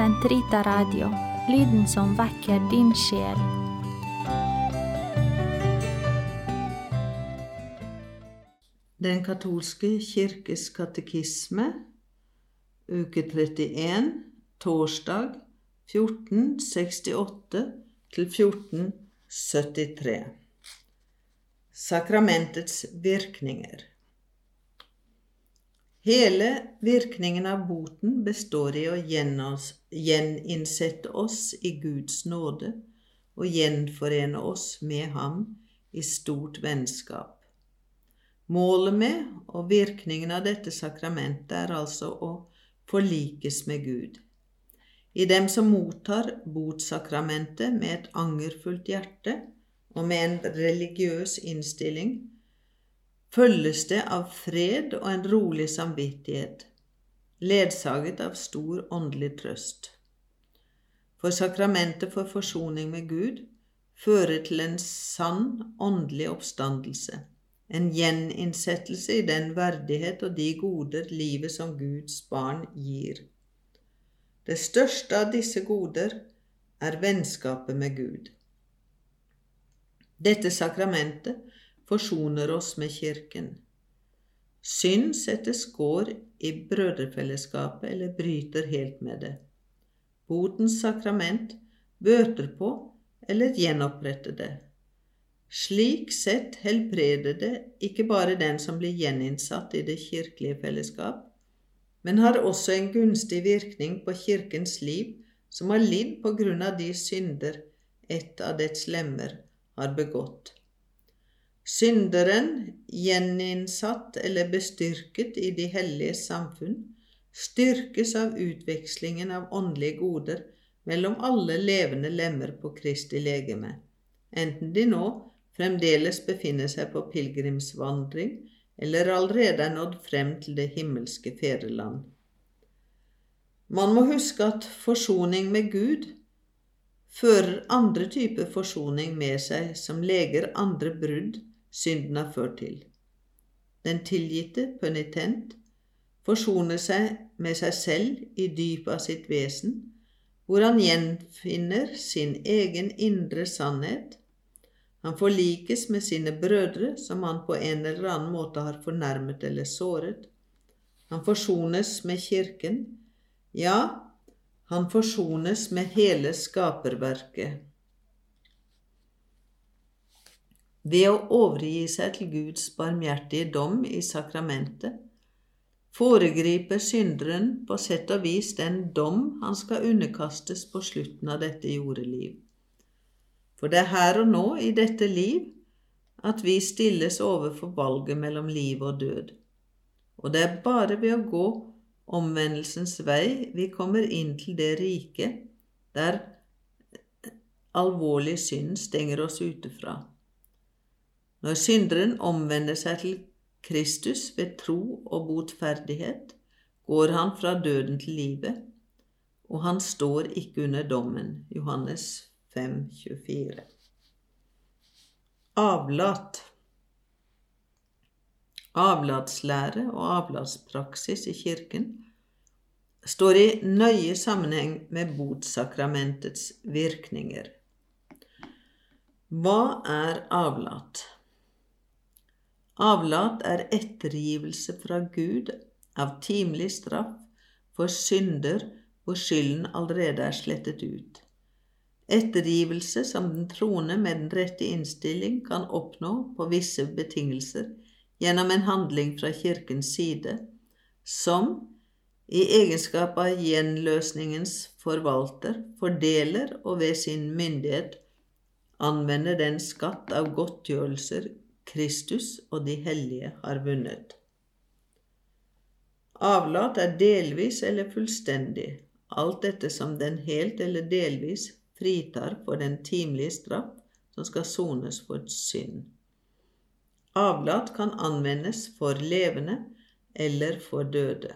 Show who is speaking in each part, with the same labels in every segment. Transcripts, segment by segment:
Speaker 1: Sentrita Radio, lyden som vekker din sjel.
Speaker 2: Den katolske kirkes katekisme, uke 31, torsdag 1468 til 1473. Sakramentets virkninger. Hele virkningen av boten består i å gjeninnsette oss i Guds nåde og gjenforene oss med Ham i stort vennskap. Målet med og virkningen av dette sakramentet er altså å forlikes med Gud. I dem som mottar botsakramentet med et angerfullt hjerte og med en religiøs innstilling, følges det av fred og en rolig samvittighet, ledsaget av stor åndelig trøst. For sakramentet for forsoning med Gud fører til en sann åndelig oppstandelse en gjeninnsettelse i den verdighet og de goder livet som Guds barn gir. Det største av disse goder er vennskapet med Gud. Dette sakramentet forsoner oss med Kirken. Synd setter skår i brødrefellesskapet eller bryter helt med det. Botens sakrament bøter på eller gjenoppretter det. Slik sett helbreder det ikke bare den som blir gjeninnsatt i det kirkelige fellesskap, men har også en gunstig virkning på Kirkens liv som har lidd på grunn av de synder et av dets lemmer har begått. Synderen, gjeninnsatt eller bestyrket i de helliges samfunn, styrkes av utvekslingen av åndelige goder mellom alle levende lemmer på Kristi legeme, enten de nå fremdeles befinner seg på pilegrimsvandring eller allerede er nådd frem til det himmelske fedreland. Man må huske at forsoning med Gud fører andre typer forsoning med seg som leger andre brudd synden har ført til. Den tilgitte, penitent, forsoner seg med seg selv i dypet av sitt vesen, hvor han gjenfinner sin egen indre sannhet han forlikes med sine brødre, som han på en eller annen måte har fornærmet eller såret. Han forsones med Kirken. Ja, han forsones med hele skaperverket. Ved å overgi seg til Guds barmhjertige dom i sakramentet foregriper synderen på sett og vis den dom han skal underkastes på slutten av dette jordeliv. For det er her og nå i dette liv at vi stilles overfor valget mellom liv og død. Og det er bare ved å gå omvendelsens vei vi kommer inn til det riket der alvorlig synd stenger oss ute fra. Når synderen omvender seg til Kristus ved tro og botferdighet, går han fra døden til livet, og han står ikke under dommen. Johannes 5, 24. Avlat. Avlatslære og avlatspraksis i Kirken står i nøye sammenheng med botsakramentets virkninger. Hva er avlat? Avlat er ettergivelse fra Gud av timelig straff for synder hvor skylden allerede er slettet ut. Ettergivelse som den troende med den rette innstilling kan oppnå på visse betingelser gjennom en handling fra Kirkens side, som i egenskap av gjenløsningens forvalter fordeler og ved sin myndighet anvender den skatt av godtgjørelser Kristus og de hellige har vunnet. Avlat er delvis eller fullstendig, alt dette som den helt eller delvis fritar for den timelige straff som skal sones for synd. Avlat kan anvendes for levende eller for døde.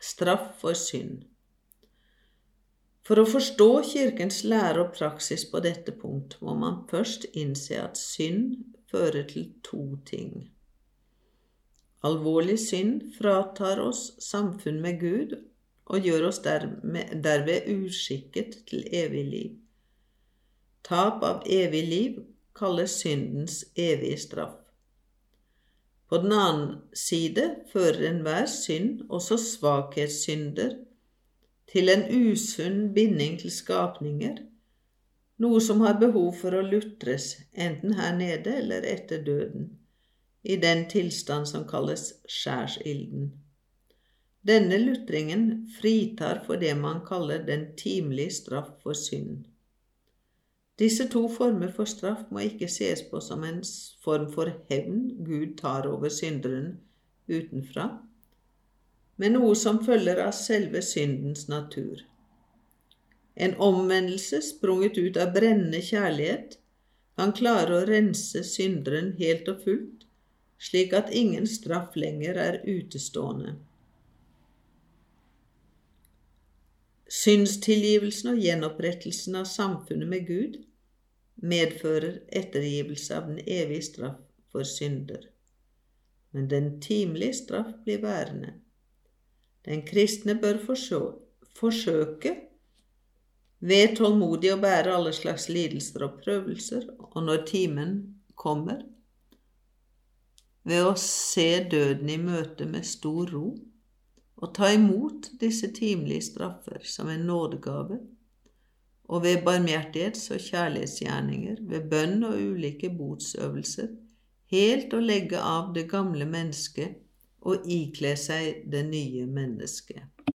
Speaker 2: Straff for synd. For å forstå Kirkens lære og praksis på dette punkt må man først innse at synd fører til to ting. Alvorlig synd fratar oss samfunn med Gud og gjør oss derved uskikket til evig liv. Tap av evig liv kalles syndens evige straff. På den annen side fører enhver synd, også svakhetssynder, til en usunn binding til skapninger, noe som har behov for å lutres, enten her nede eller etter døden, i den tilstand som kalles skjærsilden. Denne lutringen fritar for det man kaller den timelige straff for synd. Disse to former for straff må ikke ses på som en form for hevn Gud tar over synderen utenfra, men noe som følger av selve syndens natur. En omvendelse sprunget ut av brennende kjærlighet kan klare å rense synderen helt og fullt, slik at ingen straff lenger er utestående. Synstilgivelsen og gjenopprettelsen av samfunnet med Gud medfører ettergivelse av den evige straff for synder. Men den timelige straff blir værende. Den kristne bør forsøke ved tålmodig å bære alle slags lidelser og prøvelser, og når timen kommer, ved å se døden i møte med stor ro og ta imot disse timelige straffer som en nådegave, og ved barmhjertighets- og kjærlighetsgjerninger, ved bønn og ulike botsøvelser, helt å legge av det gamle mennesket og ikle seg det nye mennesket.